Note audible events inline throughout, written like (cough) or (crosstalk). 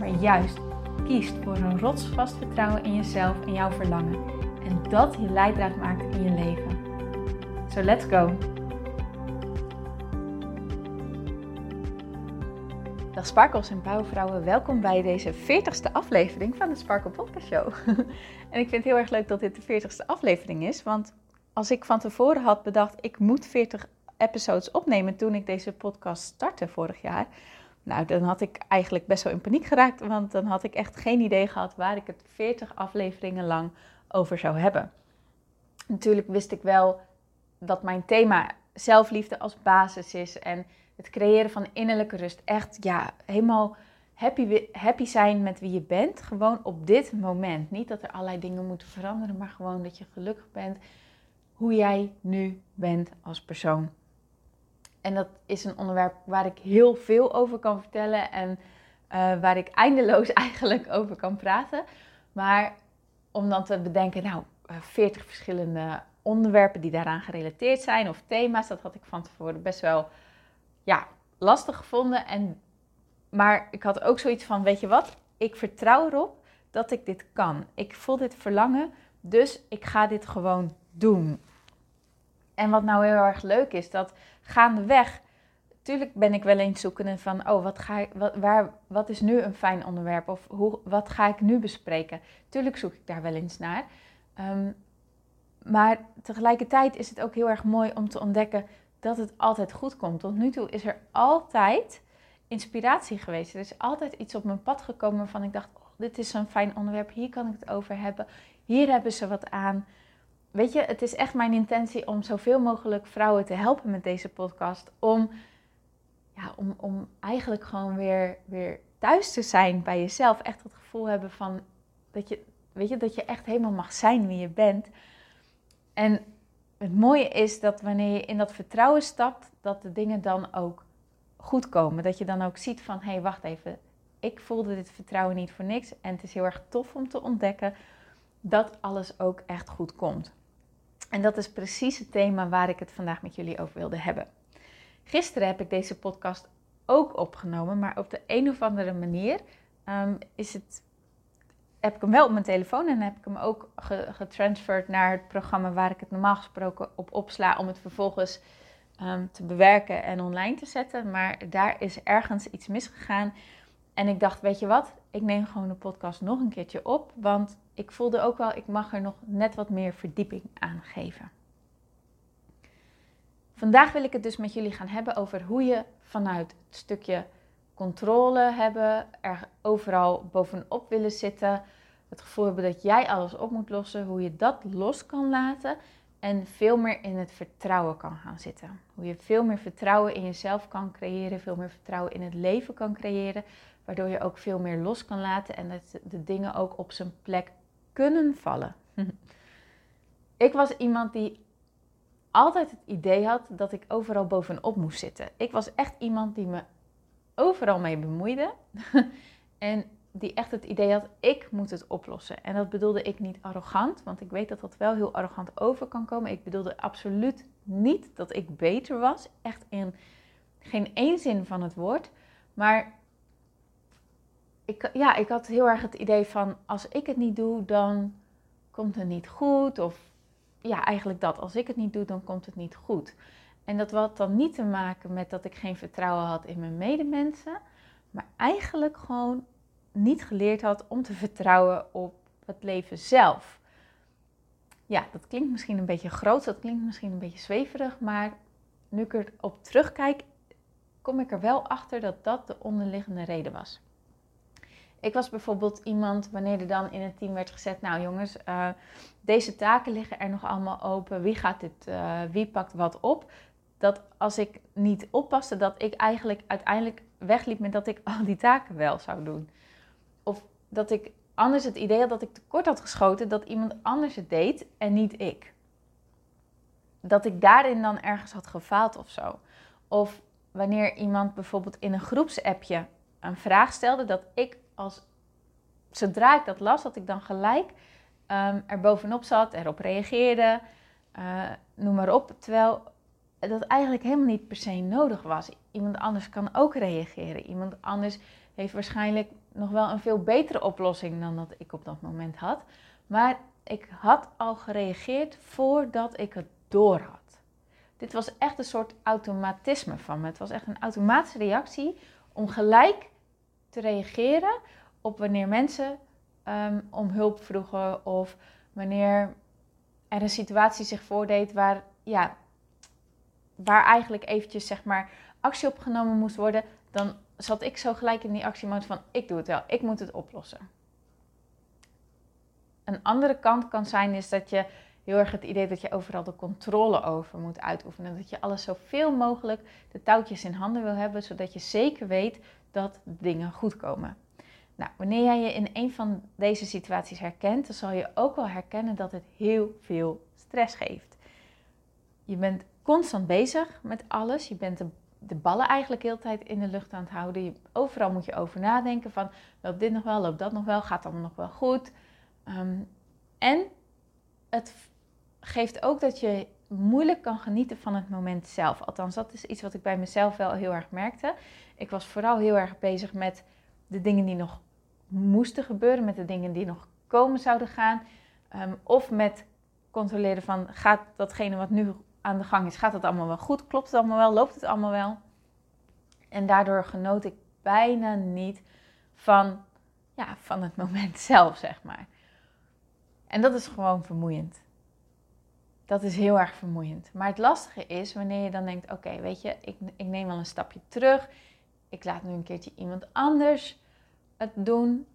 maar juist kiest voor een rotsvast vertrouwen in jezelf en jouw verlangen. En dat je leidraad maakt in je leven. So let's go! Dag Sparkles en bouwvrouwen, welkom bij deze 40ste aflevering van de Sparkle Podcast Show. (laughs) en ik vind het heel erg leuk dat dit de 40ste aflevering is, want als ik van tevoren had bedacht, ik moet 40 episodes opnemen toen ik deze podcast startte vorig jaar, nou, dan had ik eigenlijk best wel in paniek geraakt, want dan had ik echt geen idee gehad waar ik het 40 afleveringen lang over zou hebben. Natuurlijk wist ik wel dat mijn thema zelfliefde als basis is en het creëren van innerlijke rust. Echt, ja, helemaal happy, happy zijn met wie je bent. Gewoon op dit moment. Niet dat er allerlei dingen moeten veranderen, maar gewoon dat je gelukkig bent hoe jij nu bent als persoon. En dat is een onderwerp waar ik heel veel over kan vertellen en uh, waar ik eindeloos (laughs) eigenlijk over kan praten. Maar om dan te bedenken, nou, 40 eh, verschillende onderwerpen die daaraan gerelateerd zijn of thema's, dat had ik van tevoren best wel ja, lastig gevonden. En, maar ik had ook zoiets van, weet je wat, ik vertrouw erop dat ik dit kan. Ik voel dit verlangen, dus ik ga dit gewoon doen. En wat nou heel erg leuk is, dat gaandeweg, tuurlijk ben ik wel eens zoekende van, oh, wat, ga ik, wat, waar, wat is nu een fijn onderwerp? Of hoe, wat ga ik nu bespreken? Tuurlijk zoek ik daar wel eens naar. Ehm, maar tegelijkertijd is het ook heel erg mooi om te ontdekken dat het altijd goed komt. Tot nu toe is er altijd inspiratie geweest. Er is altijd iets op mijn pad gekomen waarvan ik dacht: oh, dit is zo'n fijn onderwerp, hier kan ik het over hebben. Hier hebben ze wat aan weet je, het is echt mijn intentie om zoveel mogelijk vrouwen te helpen met deze podcast. Om, ja, om, om eigenlijk gewoon weer, weer thuis te zijn bij jezelf. Echt het gevoel hebben van dat je, weet je, dat je echt helemaal mag zijn wie je bent. En het mooie is dat wanneer je in dat vertrouwen stapt, dat de dingen dan ook goed komen. Dat je dan ook ziet van, hé, hey, wacht even, ik voelde dit vertrouwen niet voor niks. En het is heel erg tof om te ontdekken dat alles ook echt goed komt. En dat is precies het thema waar ik het vandaag met jullie over wilde hebben. Gisteren heb ik deze podcast ook opgenomen, maar op de een of andere manier um, is het, heb ik hem wel op mijn telefoon en heb ik hem ook getransferd naar het programma waar ik het normaal gesproken op opsla om het vervolgens um, te bewerken en online te zetten. Maar daar is ergens iets misgegaan. En ik dacht, weet je wat, ik neem gewoon de podcast nog een keertje op, want ik voelde ook wel, ik mag er nog net wat meer verdieping aan geven. Vandaag wil ik het dus met jullie gaan hebben over hoe je vanuit het stukje controle hebben, er overal bovenop willen zitten, het gevoel hebben dat jij alles op moet lossen, hoe je dat los kan laten en veel meer in het vertrouwen kan gaan zitten. Hoe je veel meer vertrouwen in jezelf kan creëren, veel meer vertrouwen in het leven kan creëren, waardoor je ook veel meer los kan laten en dat de dingen ook op zijn plek kunnen vallen. (laughs) ik was iemand die altijd het idee had dat ik overal bovenop moest zitten. Ik was echt iemand die me overal mee bemoeide. (laughs) en die echt het idee had, ik moet het oplossen. En dat bedoelde ik niet arrogant, want ik weet dat dat wel heel arrogant over kan komen. Ik bedoelde absoluut niet dat ik beter was. Echt in geen één zin van het woord. Maar ik, ja, ik had heel erg het idee van als ik het niet doe, dan komt het niet goed. Of ja, eigenlijk dat. Als ik het niet doe, dan komt het niet goed. En dat had dan niet te maken met dat ik geen vertrouwen had in mijn medemensen, maar eigenlijk gewoon niet geleerd had om te vertrouwen op het leven zelf. Ja, dat klinkt misschien een beetje groot, dat klinkt misschien een beetje zweverig, maar nu ik erop terugkijk, kom ik er wel achter dat dat de onderliggende reden was. Ik was bijvoorbeeld iemand, wanneer er dan in het team werd gezet, nou jongens, uh, deze taken liggen er nog allemaal open. Wie gaat dit, uh, wie pakt wat op? Dat als ik niet oppaste, dat ik eigenlijk uiteindelijk wegliep met dat ik (laughs) al die taken wel zou doen. dat ik anders het idee had dat ik tekort had geschoten dat iemand anders het deed en niet ik. Dat ik daarin dan ergens had gefaald of zo. Of wanneer iemand bijvoorbeeld in een groepsappje een vraag stelde, dat ik als zodra ik dat las, dat ik dan gelijk um, er bovenop zat, erop reageerde, uh, noem maar op. Terwijl dat eigenlijk helemaal niet per se nodig was. Iemand anders kan ook reageren. Iemand anders heeft waarschijnlijk nog wel een veel betere oplossing dan dat ik op dat moment had. Maar ik had al gereageerd voordat ik het door had. Dit was echt een soort automatisme van me. Het was echt een automatische reactie om gelijk te reageren op wanneer mensen um, om hulp vroegen of wanneer er een situatie zich voordeed waar, ja, waar eigenlijk eventjes zeg maar actie op genomen moest worden, dan zat ik zo gelijk in die actiemodus van ik doe het wel, ik moet het oplossen. Een andere kant kan zijn is dat je heel erg het idee dat je overal de controle over moet uitoefenen. Dat je alles zoveel mogelijk de touwtjes in handen wil hebben, zodat je zeker weet dat dingen goed komen. Nou, wanneer jij je in een van deze situaties herkent, dan zal je ook wel herkennen dat het heel veel stress geeft. Je bent constant bezig met alles. Je bent de, de ballen eigenlijk heel tijd in de lucht aan het houden. Je, overal moet je over nadenken van, loopt dit nog wel, loopt dat nog wel, gaat allemaal nog wel goed. Ehm, en het geeft ook dat je moeilijk kan genieten van het moment zelf. Althans, dat is iets wat ik bij mezelf wel heel erg merkte. Ik was vooral heel erg bezig met de dingen die nog moesten gebeuren, met de dingen die nog komen zouden gaan. Ehm, of met controleren van gaat datgene wat nu aan de gang is, gaat het allemaal wel goed? Klopt het allemaal wel? Loopt het allemaal wel? En daardoor genoot ik bijna niet van, ja, van het moment (laughs) zelf, zeg maar. En dat is gewoon vermoeiend. Dat is heel erg vermoeiend. Maar het lastige is wanneer je dan denkt: oké, weet je, ik, ik neem wel een stapje terug. Ik laat nu een keertje iemand anders het doen,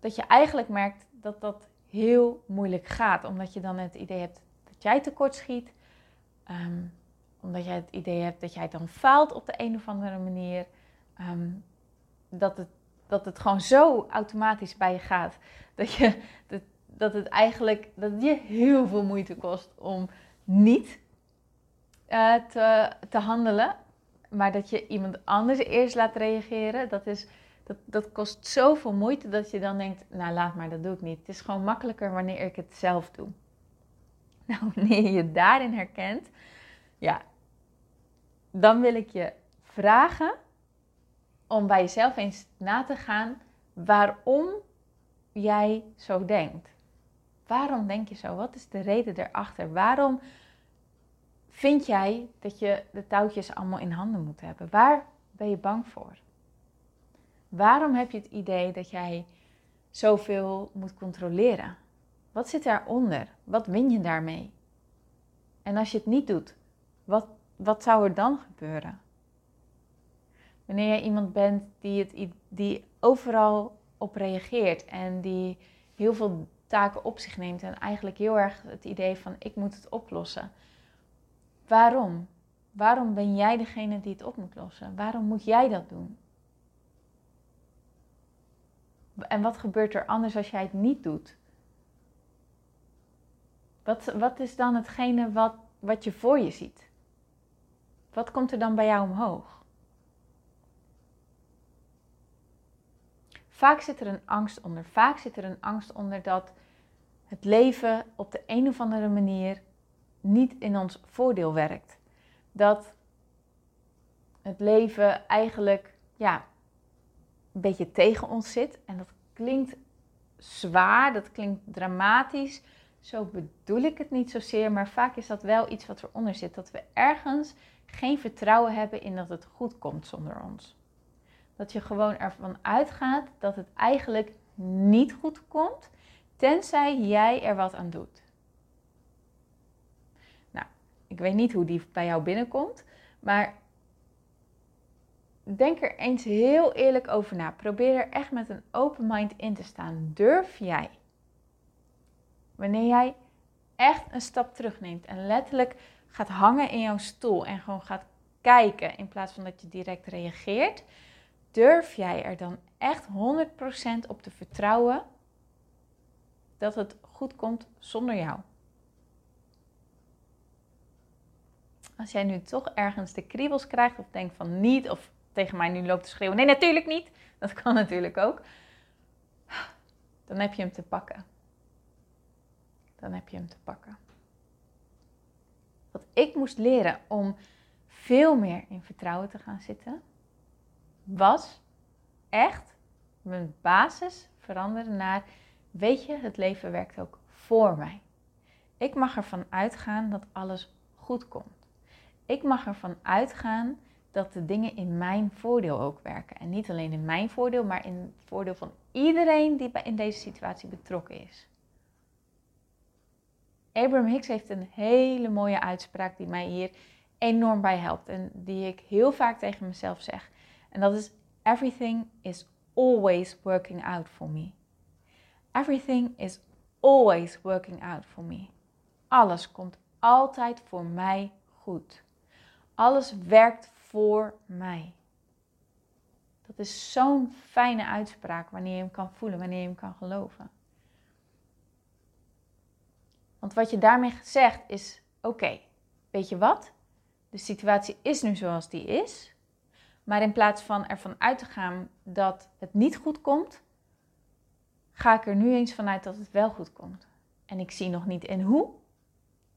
dat je eigenlijk merkt dat dat heel moeilijk gaat. Omdat je dan het idee hebt dat jij tekort schiet. Ehm, omdat jij het idee hebt dat jij dan faalt op de een of andere manier. Ehm, dat, het, dat het gewoon zo automatisch bij je gaat. (laughs) Dat, je, dat, dat het eigenlijk dat je heel veel moeite kost om niet uh, te, te handelen. Maar dat je iemand anders eerst laat reageren. Dat is dat, dat kost zoveel moeite dat je dan denkt, nou laat maar, dat doe ik niet. Het is gewoon makkelijker wanneer ik het zelf doe. (laughs) Nou, wanneer je je daarin herkent, ja, dan wil ik je vragen om bij jezelf eens na te gaan waarom jij zo denkt. Waarom denk je zo? Wat is de reden erachter? Waarom vind jij dat je de touwtjes allemaal in handen moet hebben? Waar ben je bang voor? Waarom heb je het idee dat jij zoveel moet controleren? Wat zit daaronder? Wat win je daarmee? En als je het niet doet, wat, wat zou er dan gebeuren? Wanneer je iemand bent die, het, die overal op reageert en die heel veel taken op zich neemt en eigenlijk heel erg het idee van ik moet het oplossen. Waarom? Waarom ben jij degene die het op moet lossen? Waarom moet jij dat doen? En wat gebeurt er anders als jij het niet doet? Wat, wat is dan hetgene wat, wat je voor je ziet? Wat komt er dan bij jou omhoog? Vaak zit er een angst onder. Vaak zit er een angst onder dat het leven op de een of andere manier niet in ons voordeel werkt. Dat het leven eigenlijk ja, een beetje tegen ons zit. En dat klinkt zwaar, dat klinkt dramatisch. Zo bedoel ik het niet zozeer, maar vaak is dat wel iets wat eronder zit. Dat we ergens geen vertrouwen hebben in dat het goed komt zonder ons. Dat je gewoon ervan uitgaat dat het eigenlijk niet goed komt, tenzij jij er wat aan doet. Nou, ik weet niet hoe die bij jou binnenkomt, maar denk er eens heel eerlijk over na. Probeer er echt met een open mind in te staan. Durf jij? Wanneer jij echt een stap terugneemt en letterlijk gaat hangen in jouw stoel en gewoon gaat kijken in plaats van dat je direct reageert, durf jij er dan echt 100% op te vertrouwen dat het goed komt zonder jou? Als jij nu toch ergens de kriebels krijgt of denkt van niet, of tegen mij nu loopt te schreeuwen, nee natuurlijk niet, dat kan natuurlijk ook, dan heb je hem te pakken. Dan heb je hem te pakken. Wat ik moest leren om veel meer in vertrouwen te gaan zitten, was echt mijn basis veranderen naar, weet je, het leven werkt ook voor mij. Ik mag ervan uitgaan dat alles goed komt. Ik mag ervan uitgaan dat de dingen in mijn voordeel ook werken. En niet alleen in mijn voordeel, maar in het voordeel van iedereen die in deze situatie betrokken is. Abraham Hicks heeft een hele mooie uitspraak die mij hier enorm bij helpt en die ik heel vaak tegen mezelf zeg. En dat is: Everything is always working out for me. Everything is always working out for me. Alles komt altijd voor mij goed. Alles werkt voor mij. Dat is zo'n fijne uitspraak wanneer je hem kan voelen, wanneer je hem kan geloven. Want wat je daarmee zegt is: oké, weet je wat? De situatie is nu zoals die is. Maar in plaats van ervan uit te gaan dat het niet goed komt, ga ik er nu eens vanuit dat het wel goed komt. En ik zie nog niet in hoe.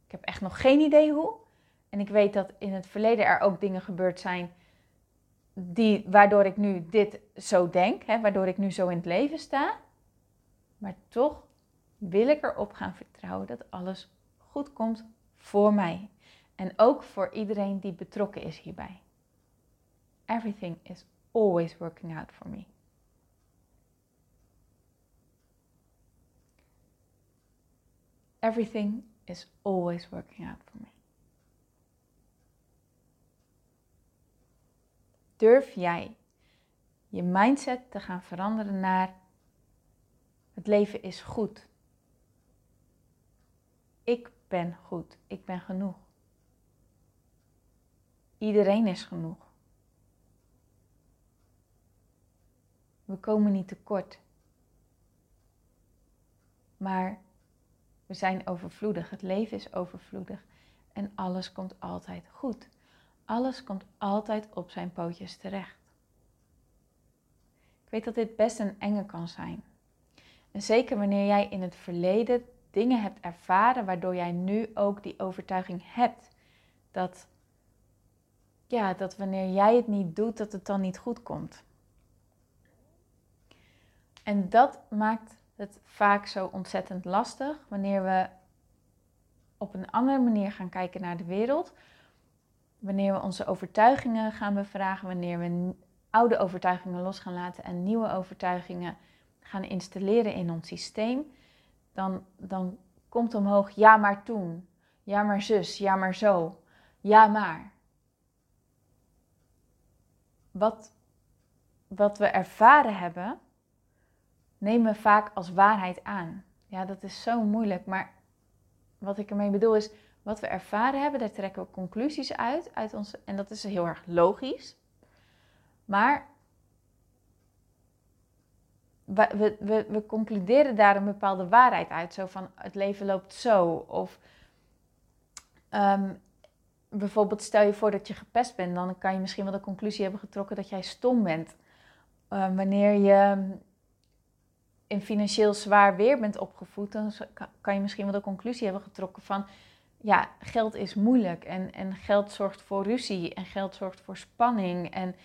Ik heb echt nog geen idee hoe. En ik weet dat in het verleden er ook dingen gebeurd zijn die, waardoor ik nu dit zo denk, hè, waardoor ik nu zo in het leven sta. Maar toch wil ik erop gaan vertrouwen dat alles goed komt voor mij. En ook voor iedereen die betrokken is hierbij. Everything is always working out for me. Everything is always working out for me. Durf jij je mindset te gaan veranderen naar het leven is goed. Ik ben goed. Ik ben genoeg. Iedereen is genoeg. We komen niet tekort. Maar we zijn overvloedig. Het leven is overvloedig. En alles komt altijd goed. Alles komt altijd op zijn pootjes terecht. Ik weet dat dit best een enge kan zijn. En zeker wanneer jij in het verleden dingen hebt ervaren waardoor jij nu ook die overtuiging hebt dat, ja, dat wanneer jij het niet doet, dat het dan niet goed komt. En dat maakt het vaak zo ontzettend lastig wanneer we op een andere manier gaan kijken naar de wereld. Wanneer we onze overtuigingen gaan bevragen, wanneer we oude overtuigingen los gaan laten en nieuwe overtuigingen gaan installeren in ons systeem, dan, dan komt omhoog ja maar toen, ja maar zus, ja maar zo, ja maar. Wat, wat we ervaren hebben, nemen vaak als waarheid aan. Ja, dat is zo moeilijk, maar wat ik ermee bedoel is, wat we ervaren hebben, daar trekken we conclusies uit, uit onze, en dat is heel erg logisch. Maar we, we, we, concluderen daar een bepaalde waarheid uit. Zo van het leven loopt zo. Of um, bijvoorbeeld stel je voor dat je gepest bent. Dan kan je misschien wel de conclusie hebben getrokken dat jij stom bent. Um, wanneer je in financieel zwaar weer bent opgevoed. Dan kan je misschien wel de conclusie hebben getrokken van... Ja, geld is moeilijk. En, en geld zorgt voor ruzie. En geld zorgt voor spanning. En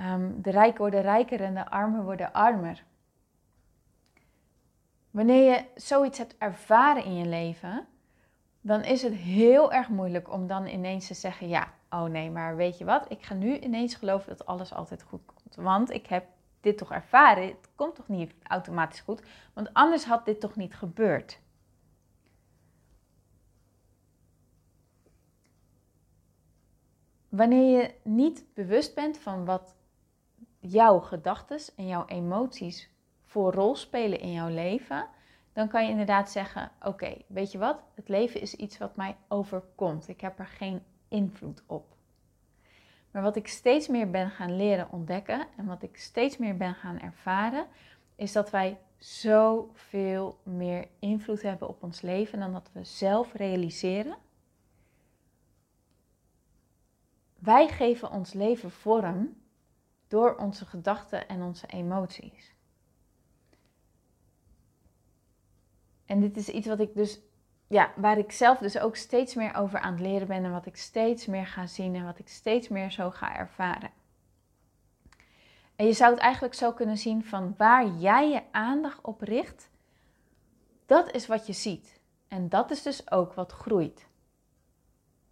um, de rijken worden rijker en de armen worden armer. Wanneer je zoiets hebt ervaren in je leven, dan is het heel erg moeilijk om dan ineens te zeggen: Ja, oh nee, maar weet je wat? Ik ga nu ineens geloven dat alles altijd goed komt. Want ik heb dit toch ervaren. Het komt toch niet automatisch goed? Want anders had dit toch niet gebeurd. Wanneer je niet bewust bent van wat jouw gedachten en jouw emoties voor rol spelen in jouw leven, dan kan je inderdaad zeggen: Oké, weet je wat? Het leven is iets wat mij overkomt. Ik heb er geen invloed op. Maar wat ik steeds meer ben gaan leren ontdekken en wat ik steeds meer ben gaan ervaren, is dat wij zoveel meer invloed hebben op ons leven dan dat we zelf realiseren. Wij geven ons leven vorm door onze gedachten en onze emoties. En dit is iets wat ik dus, ja, waar ik zelf dus ook steeds meer over aan het leren ben en wat ik steeds meer ga zien en wat ik steeds meer zo ga ervaren. En je zou het eigenlijk zo kunnen zien van waar jij je aandacht op richt, dat is wat je ziet. En dat is dus ook wat groeit.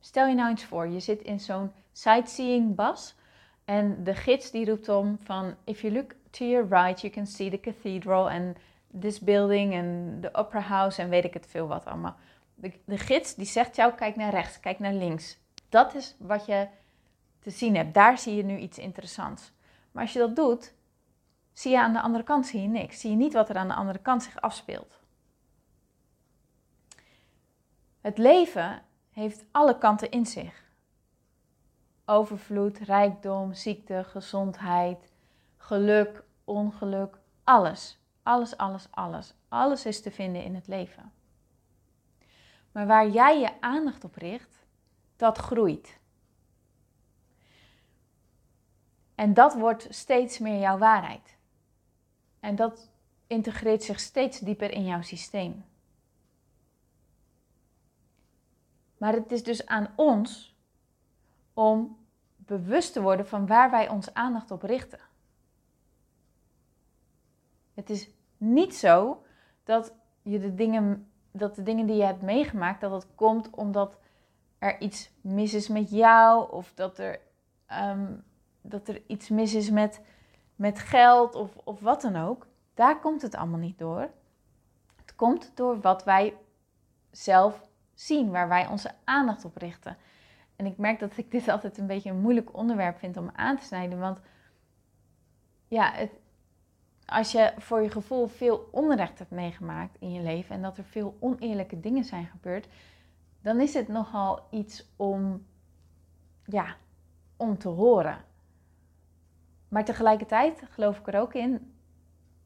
Stel je nou eens voor, je zit in zo'n sightseeing bus en de gids die roept om van if you look to your right you can see the cathedral and this building and the opera house en weet ik het veel wat allemaal. De, de gids die zegt jou kijk naar rechts, kijk naar links. Dat is wat je te zien hebt. Daar zie je nu iets interessants. Maar als je dat doet, zie je aan de andere kant zie je niks. Zie je niet wat er aan de andere kant zich afspeelt. Het leven heeft alle kanten in zich. Overvloed, rijkdom, ziekte, gezondheid, geluk, ongeluk, alles. Alles, alles, alles. Alles is te vinden in het leven. Maar waar jij je aandacht op richt, dat groeit. En dat wordt steeds meer jouw waarheid. En dat integreert zich steeds dieper in jouw systeem. Maar het is dus aan ons om bewust te worden van waar wij onze aandacht op richten. Het is niet zo dat, je de, dingen, dat de dingen die je hebt meegemaakt, dat het komt omdat er iets mis is met jou of dat er, ehm, dat er iets mis is met, met geld of, of wat dan ook. Daar komt het allemaal niet door. Het komt door wat wij zelf zien, waar wij onze aandacht op richten. En ik merk dat ik dit (laughs) altijd een beetje een moeilijk onderwerp vind om aan te snijden. Want ja, het, als je voor je gevoel veel onrecht hebt meegemaakt in je leven en dat er veel oneerlijke dingen zijn gebeurd, dan is het nogal iets om, ja, om te horen. Maar tegelijkertijd geloof ik er ook in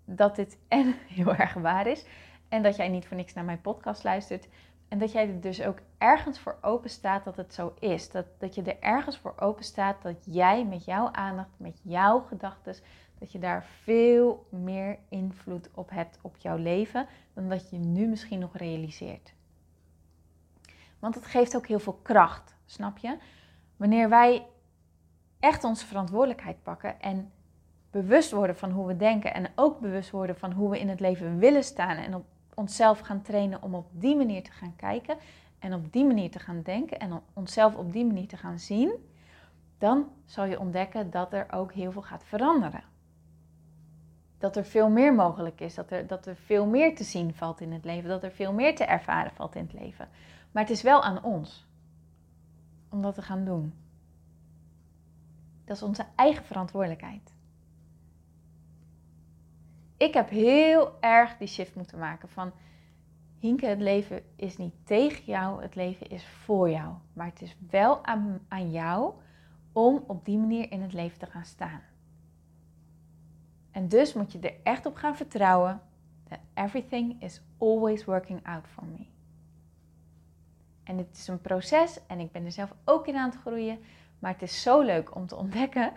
dat dit (laughs) en heel erg waar is en dat jij niet voor niks naar mijn podcast luistert. En dat jij er dus ook ergens voor open staat dat het zo is. Dat, dat je er ergens voor open staat dat jij met jouw aandacht, met jouw gedachten, dat je daar veel meer invloed op hebt op jouw leven dan dat je nu misschien nog realiseert. Want het geeft ook heel veel kracht, snap je? Wanneer wij echt onze verantwoordelijkheid pakken en bewust worden van hoe we denken en ook bewust worden van hoe we in het leven willen staan en op onszelf gaan trainen om op die manier te gaan kijken en op die manier te gaan denken en onszelf op die manier te gaan zien, dan zal je ontdekken dat er ook heel veel gaat veranderen dat er veel meer mogelijk is. Dat er, dat er veel meer te zien valt in het leven. Dat er veel meer te ervaren valt in het leven. Maar het is wel aan ons om dat te gaan doen. Dat is onze eigen verantwoordelijkheid. Ik heb heel erg die shift moeten maken van Hinke, het leven is niet tegen jou, het leven is voor jou. Maar het is wel aan, aan jou om op die manier in het leven te gaan staan. En dus moet je er echt op gaan vertrouwen that everything is always working out for me. En het is een proces en ik ben er zelf ook in aan het groeien. Maar het is zo leuk om te ontdekken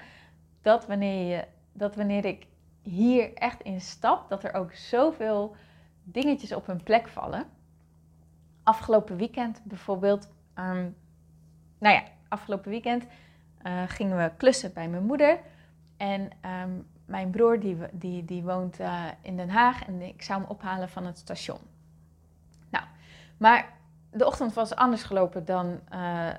dat wanneer, je, dat wanneer ik hier echt in stap, dat er ook zoveel dingetjes op hun plek vallen. Afgelopen weekend bijvoorbeeld, ehm, nou ja, afgelopen weekend uh, gingen we klussen bij mijn moeder. En um, mijn broer die, die, die woont uh, in Den Haag en ik zou hem ophalen van het station. Nou, maar de ochtend was anders gelopen dan, uh,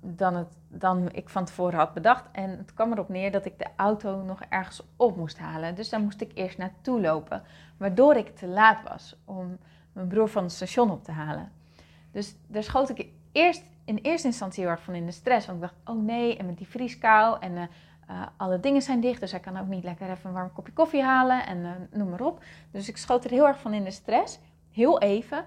dan, het, dan ik van tevoren had bedacht. En het kwam erop neer dat ik de auto nog ergens op moest halen. Dus daar moest ik eerst naartoe lopen. Waardoor ik te laat was om mijn broer van het station op te halen. Dus daar schoot ik eerst in eerste instantie heel erg van in de stress. Want ik dacht, oh nee, en met die vrieskou en... Uh, uh, alle dingen zijn dicht, dus hij kan ook niet lekker even een warm kopje koffie halen en uh, noem maar op. Dus ik schoot er heel erg van in de stress, heel even.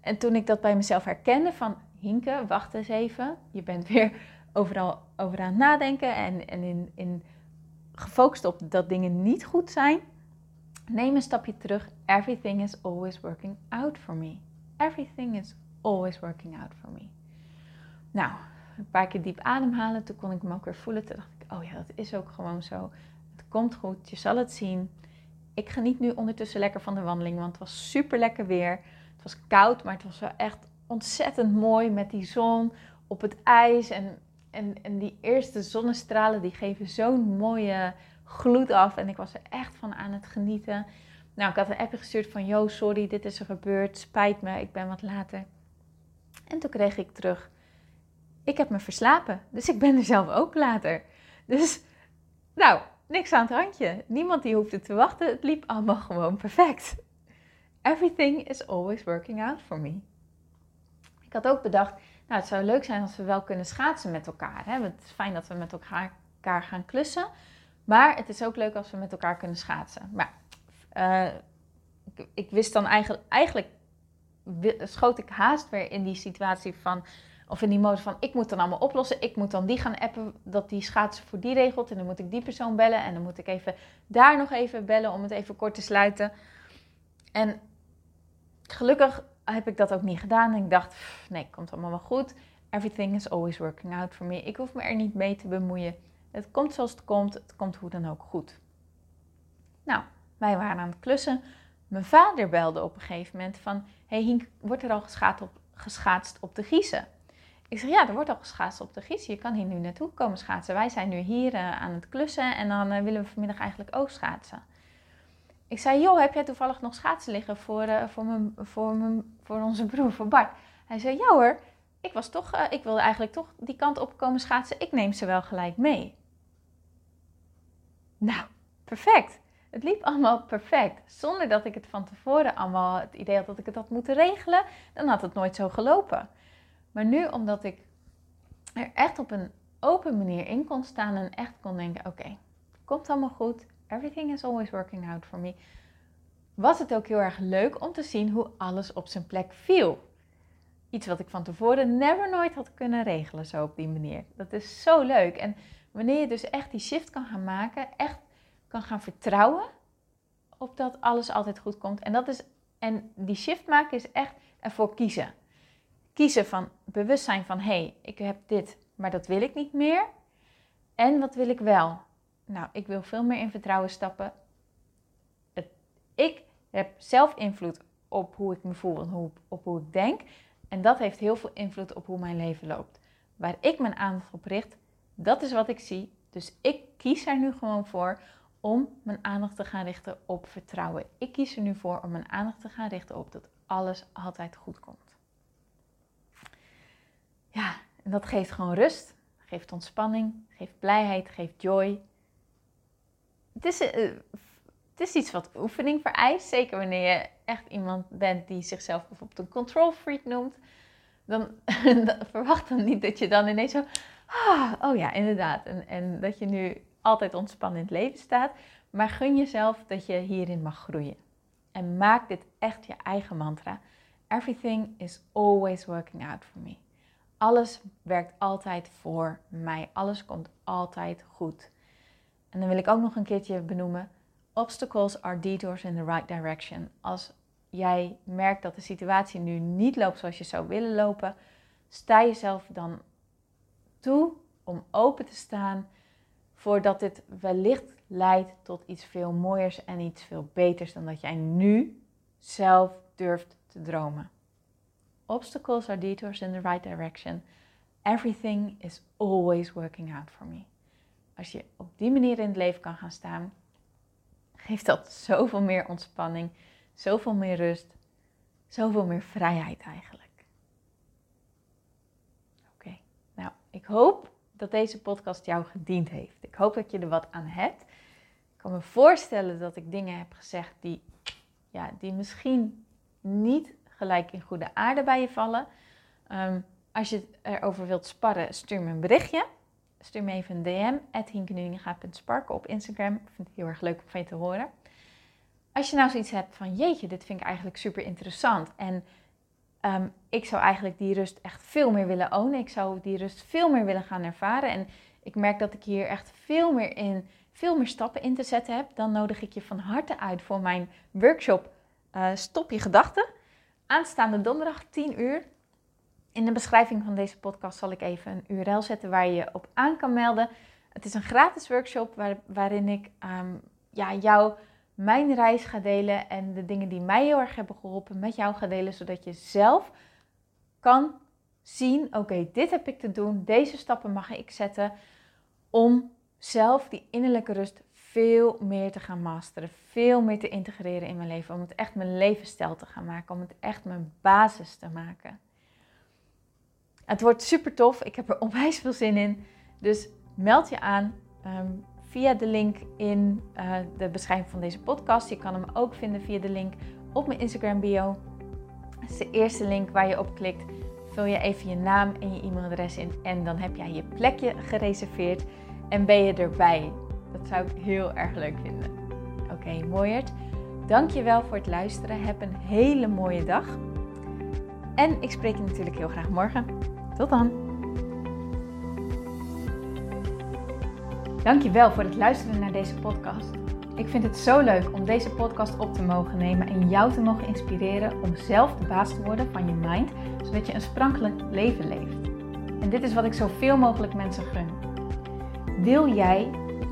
En toen ik dat bij mezelf herkende van, Hinke, wacht eens even, je bent (laughs) weer overal over aan het nadenken en, en in, in gefocust op dat dingen niet goed zijn, neem een stapje terug. Everything is always working out for me. Everything is always working out for me. Nou, een paar keer diep ademhalen. Toen kon ik hem ook weer voelen. Ik, oh ja, dat is ook gewoon zo. Het komt goed, je zal het zien. Ik geniet nu ondertussen lekker van de wandeling, want het was super lekker weer. Het was koud, maar het was wel echt ontzettend mooi met die zon op het ijs. En, en, en die eerste zonnestralen, die geven zo'n mooie gloed af. En ik was er echt van aan het genieten. Nou, ik had een appje gestuurd van, yo, sorry, dit is er gebeurd. Spijt me, ik ben wat later. En toen kreeg ik terug, ik heb me verslapen. Dus ik ben er zelf ook later. Dus, nou, niks aan het randje. Niemand die hoefde te wachten. Het liep allemaal gewoon perfect. Everything is always working out for me. Ik had ook bedacht, nou, het zou leuk zijn als we wel kunnen schaatsen met elkaar. Hè? Het is fijn dat we met elkaar, gaan klussen. Maar het is ook leuk als we met elkaar kunnen schaatsen. Maar uh, ik, ik, wist dan eigenlijk, eigenlijk schoot ik haast weer in die situatie van, of in die mode van, ik moet dan allemaal oplossen. Ik moet dan die gaan appen dat die schaatsen voor die regelt. En dan moet ik die persoon bellen. En dan moet ik even daar nog even bellen om het even kort te sluiten. En gelukkig heb ik dat ook niet gedaan. En ik dacht, nee, komt allemaal wel goed. Everything is always working out for me. Ik hoef me er niet mee te bemoeien. Het komt zoals het komt. Het komt hoe dan ook goed. Nou, wij waren aan het klussen. Mijn vader belde op een gegeven moment van... Hey Hink, wordt er al geschaatst op, geschaatst op de Giezen? Ik zeg, ja, er wordt al geschaatst op de Giezen. Je kan hier nu naartoe komen schaatsen. Wij zijn nu hier uh, aan het klussen en dan uh, willen we vanmiddag eigenlijk ook schaatsen. Ik zei, joh, heb jij toevallig nog schaatsen liggen voor, uh, voor, mijn, voor, mijn, voor onze broer, voor Bart? Hij zei, ja hoor, ik, was toch, ik wilde eigenlijk toch die kant op komen schaatsen. Ik neem ze wel gelijk mee. Nou, perfect. Het liep allemaal perfect. Zonder dat ik het van tevoren allemaal het idee had dat ik het had moeten regelen, dan had het nooit zo gelopen. Maar nu, omdat ik er echt op een open manier in kon staan en echt kon denken: oké, komt allemaal goed. Everything is always working out for me. Was het ook heel erg leuk om te zien hoe alles op zijn plek viel. Iets wat ik van tevoren never nooit had kunnen regelen, zo op die manier. Dat is zo leuk. En wanneer je dus echt die shift kan gaan maken, echt kan gaan vertrouwen op dat alles altijd goed komt. En, dat is, en die shift maken is echt ervoor kiezen. Kiezen van bewustzijn van hé, hey, ik heb dit, maar dat wil ik niet meer. En wat wil ik wel? Nou, ik wil veel meer in vertrouwen stappen. Het, ik heb zelf invloed op hoe ik me voel en hoe, op hoe ik denk. En dat heeft heel veel invloed op hoe mijn leven loopt. Waar ik mijn aandacht op richt, dat is wat ik zie. Dus ik kies er nu gewoon voor om mijn aandacht te gaan richten op vertrouwen. Ik kies er nu voor om mijn aandacht te gaan richten op dat alles altijd goed komt. Ja, en dat geeft gewoon rust, geeft ontspanning, geeft blijheid, geeft joy. Het is, uh, het is iets wat oefening vereist, zeker wanneer je echt iemand bent die zichzelf bijvoorbeeld een control freak noemt. (laughs) Dan, verwacht dan niet dat je dan ineens zo, ah, oh ja, inderdaad. En, en dat je nu altijd ontspannen in het leven staat. Maar gun jezelf dat je hierin mag groeien. En maak dit echt je eigen mantra. Everything is always working out for me. Alles werkt altijd voor mij. Alles komt altijd goed. En dan wil ik ook nog een keertje benoemen. Obstacles are detours in the right direction. Als jij merkt dat de situatie nu niet loopt zoals je zou willen lopen, sta jezelf dan toe om open te staan voordat dit wellicht leidt tot iets veel mooiers en iets veel beters dan dat jij nu zelf durft te dromen. Obstacles are detours in the right direction. Everything is always working out for me. Als je op die manier in het leven kan gaan staan, geeft dat zoveel meer ontspanning, zoveel meer rust, zoveel meer vrijheid eigenlijk. Oké, nou, ik hoop dat deze podcast jou gediend heeft. Ik hoop dat je er wat aan hebt. Ik kan me voorstellen dat ik dingen heb gezegd die, ja, die misschien niet gelijk in goede aarde bij je vallen. Um, als je erover wilt sparren, stuur me een berichtje. Stuur me even een DM, hinkenuninga.sparken op Instagram. Ik vind het heel erg leuk om van je te horen. Als je nou zoiets hebt van, jeetje, dit vind ik eigenlijk super interessant. En ehm, ik zou eigenlijk die rust echt veel meer willen ownen. Ik zou die rust veel meer willen gaan ervaren. En ik merk dat ik hier echt veel meer in, veel meer stappen in te zetten heb. Dan nodig ik je van harte uit voor mijn workshop uh, Stop je gedachten. Aanstaande donderdag 10 uur. In de beschrijving van deze podcast zal ik even een URL zetten waar je je op aan kan melden. Het is een gratis workshop waar, waarin ik um, ja, jou mijn reis ga delen en de dingen die mij heel erg hebben geholpen met jou ga delen, zodat je zelf kan zien: oké, dit heb ik te doen, deze stappen mag ik zetten om zelf die innerlijke rust veel meer te gaan masteren, veel meer te integreren in mijn leven, om het echt mijn levensstijl te gaan maken, om het echt mijn basis te maken. Het wordt super tof, ik heb er onwijs veel zin in, dus meld je aan. Ehm, via de link in uh, de beschrijving van deze podcast. Je kan hem ook vinden via de link op mijn Instagram bio. Dat is de eerste link waar je op klikt. Vul je even je naam en je e-mailadres in en dan heb jij je plekje gereserveerd en ben je erbij. Dat zou ik heel erg leuk vinden. Oké, okay, mooierd. Dankjewel voor het luisteren. Heb een hele mooie dag. En ik spreek je natuurlijk heel graag morgen. Tot dan! Dankjewel voor het luisteren naar deze podcast. Ik vind het zo leuk om deze podcast op te mogen nemen en jou te mogen inspireren om zelf de baas te worden van je mind, zodat je een sprankelijk leven leeft. En dit is wat ik zoveel mogelijk mensen gun. Wil jij